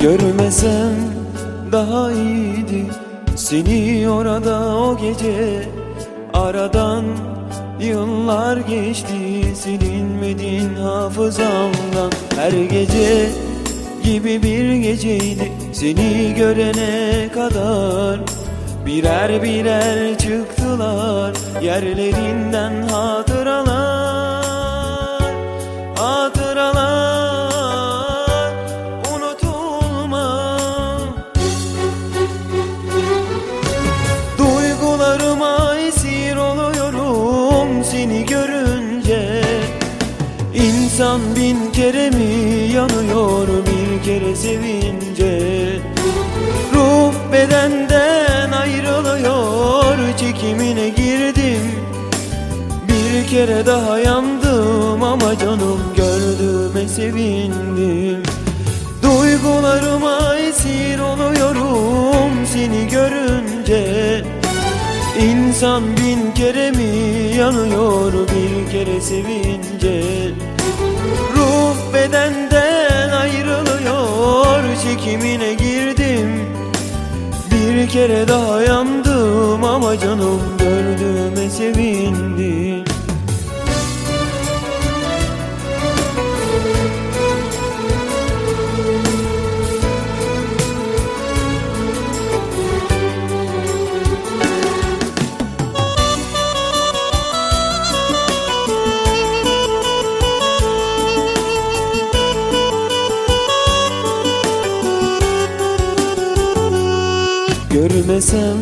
Görmesem daha iyiydi. Seni orada o gece Aradan yıllar geçti. Silinmedin hafızamdan. Her gece gibi bir geceydi. Seni görene kadar Birer birer çıktılar. Yerlerinden hatıralar Seni görünce İnsan bin kere mi yanıyor bir kere sevince? Ruh bedenden ayrılıyor çekimine girdim. Bir kere daha yandım ama canım gördüğüme sevindim. Duygularıma esir oluyorum seni görünce İnsan bin kere mi yanıyor bir kere sevince? Ruh bedenden ayrılıyor çekimine girdim. Bir kere daha yandım ama canım gördüğüme sevindim Görmesem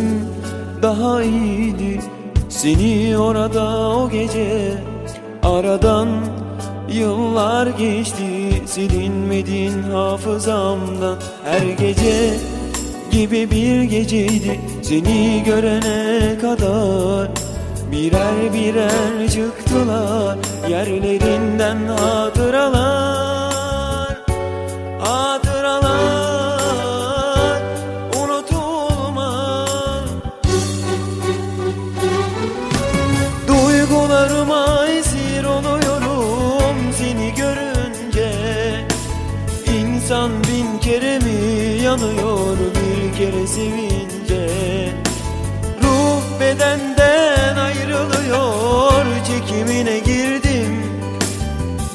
daha iyiydi. Seni orada o gece Aradan yıllar geçti. Silinmedin hafızamdan Her gece gibi bir geceydi. Seni görene kadar Birer birer çıktılar. Yerlerinden hatıralar İnsan bin kere mi yanıyor bir kere sevince? Ruh bedenden ayrılıyor çekimine girdim.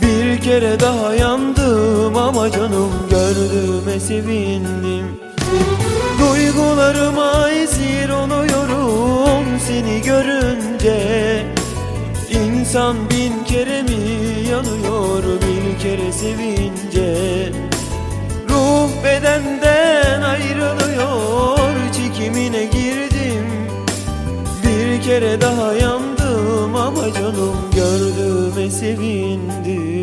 Bir kere daha yandım ama canım gördüğüme sevindim. Duygularıma esir oluyorum seni görünce. İnsan bin kere mi yanıyor bir kere sevince bedenden ayrılıyor çekimine girdim. Bir kere daha yandım ama canım gördüğüme sevindim